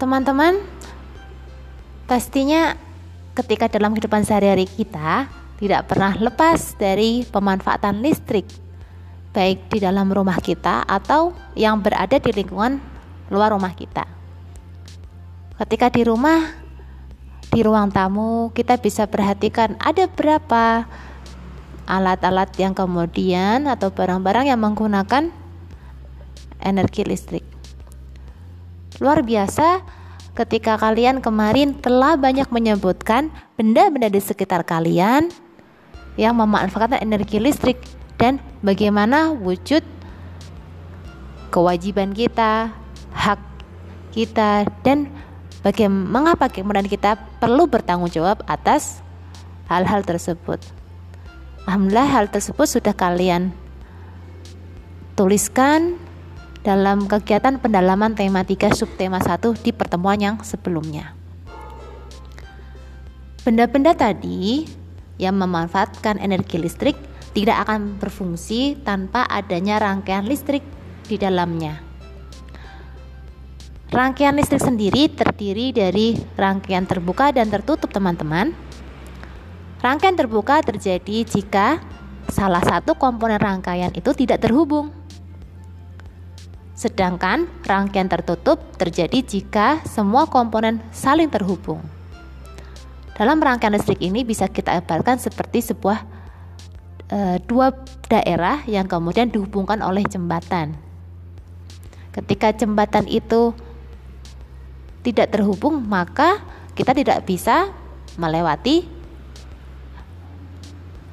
Teman-teman, pastinya ketika dalam kehidupan sehari-hari kita tidak pernah lepas dari pemanfaatan listrik, baik di dalam rumah kita atau yang berada di lingkungan luar rumah kita. Ketika di rumah, di ruang tamu, kita bisa perhatikan ada berapa alat-alat yang kemudian atau barang-barang yang menggunakan energi listrik. Luar biasa ketika kalian kemarin telah banyak menyebutkan benda-benda di sekitar kalian yang memanfaatkan energi listrik dan bagaimana wujud kewajiban kita, hak kita dan bagaimana mengapa kemudian kita perlu bertanggung jawab atas hal-hal tersebut. Alhamdulillah hal tersebut sudah kalian tuliskan dalam kegiatan pendalaman tema 3 subtema 1 di pertemuan yang sebelumnya. Benda-benda tadi yang memanfaatkan energi listrik tidak akan berfungsi tanpa adanya rangkaian listrik di dalamnya. Rangkaian listrik sendiri terdiri dari rangkaian terbuka dan tertutup, teman-teman. Rangkaian terbuka terjadi jika salah satu komponen rangkaian itu tidak terhubung Sedangkan rangkaian tertutup terjadi jika semua komponen saling terhubung. Dalam rangkaian listrik ini bisa kita ibaratkan seperti sebuah e, dua daerah yang kemudian dihubungkan oleh jembatan. Ketika jembatan itu tidak terhubung, maka kita tidak bisa melewati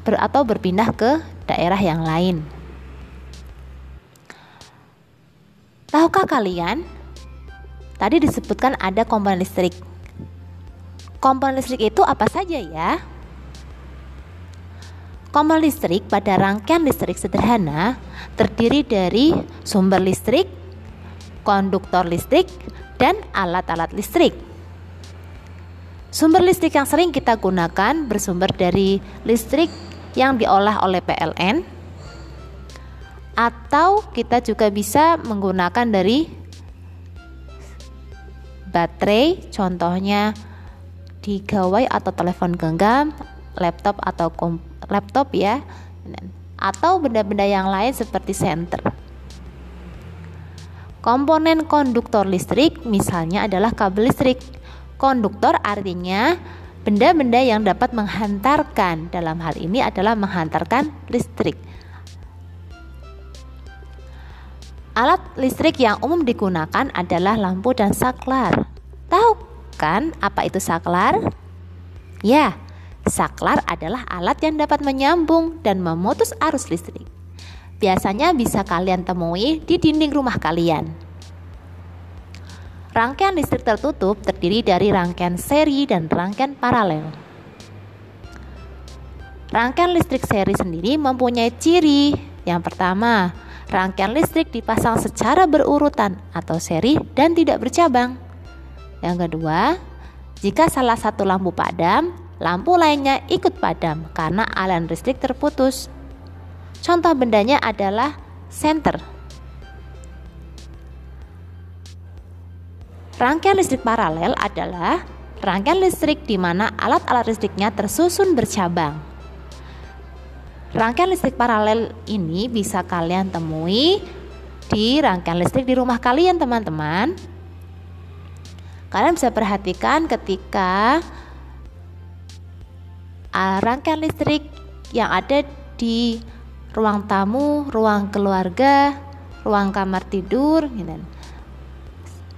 ber atau berpindah ke daerah yang lain. Tahukah kalian? Tadi disebutkan ada komponen listrik. Komponen listrik itu apa saja ya? Komponen listrik pada rangkaian listrik sederhana terdiri dari sumber listrik, konduktor listrik, dan alat-alat listrik. Sumber listrik yang sering kita gunakan bersumber dari listrik yang diolah oleh PLN, atau kita juga bisa menggunakan dari baterai contohnya di gawai atau telepon genggam laptop atau laptop ya. Atau benda-benda yang lain seperti senter. Komponen konduktor listrik misalnya adalah kabel listrik. Konduktor artinya benda-benda yang dapat menghantarkan. Dalam hal ini adalah menghantarkan listrik Alat listrik yang umum digunakan adalah lampu dan saklar. Tahu kan apa itu saklar? Ya, saklar adalah alat yang dapat menyambung dan memutus arus listrik. Biasanya bisa kalian temui di dinding rumah kalian. Rangkaian listrik tertutup terdiri dari rangkaian seri dan rangkaian paralel. Rangkaian listrik seri sendiri mempunyai ciri. Yang pertama, Rangkaian listrik dipasang secara berurutan atau seri dan tidak bercabang. Yang kedua, jika salah satu lampu padam, lampu lainnya ikut padam karena aliran listrik terputus. Contoh bendanya adalah senter. Rangkaian listrik paralel adalah rangkaian listrik di mana alat-alat listriknya tersusun bercabang. Rangkaian listrik paralel ini bisa kalian temui di rangkaian listrik di rumah kalian, teman-teman. Kalian bisa perhatikan ketika uh, rangkaian listrik yang ada di ruang tamu, ruang keluarga, ruang kamar tidur, gitu.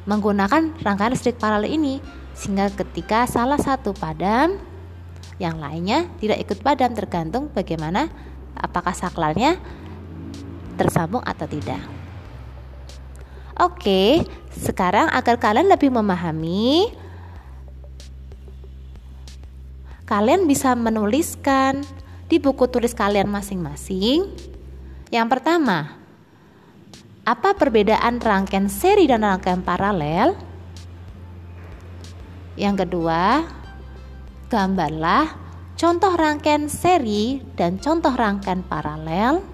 menggunakan rangkaian listrik paralel ini sehingga ketika salah satu padam yang lainnya tidak ikut padam tergantung bagaimana apakah saklarnya tersambung atau tidak. Oke, sekarang agar kalian lebih memahami, kalian bisa menuliskan di buku tulis kalian masing-masing. Yang pertama, apa perbedaan rangkaian seri dan rangkaian paralel? Yang kedua, gambarlah contoh rangkaian seri dan contoh rangkaian paralel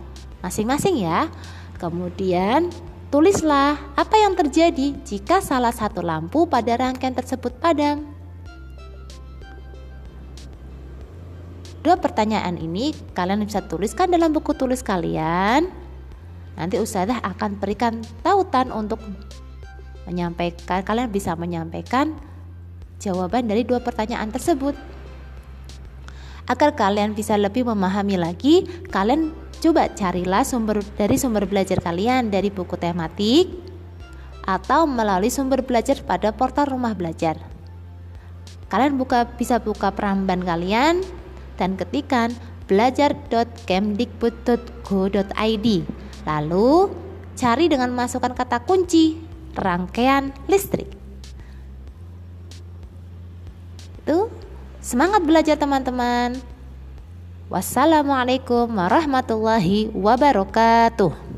masing-masing ya. Kemudian Tulislah apa yang terjadi jika salah satu lampu pada rangkaian tersebut padam. Dua pertanyaan ini kalian bisa tuliskan dalam buku tulis kalian. Nanti Ustazah akan berikan tautan untuk menyampaikan kalian bisa menyampaikan jawaban dari dua pertanyaan tersebut. Agar kalian bisa lebih memahami lagi, kalian coba carilah sumber dari sumber belajar kalian dari buku tematik atau melalui sumber belajar pada portal rumah belajar. Kalian buka bisa buka peramban kalian dan ketikan belajar.kemdikbud.go.id. Lalu cari dengan masukkan kata kunci rangkaian listrik. Itu semangat belajar teman-teman. Wassalamualaikum warahmatullahi wabarakatuh.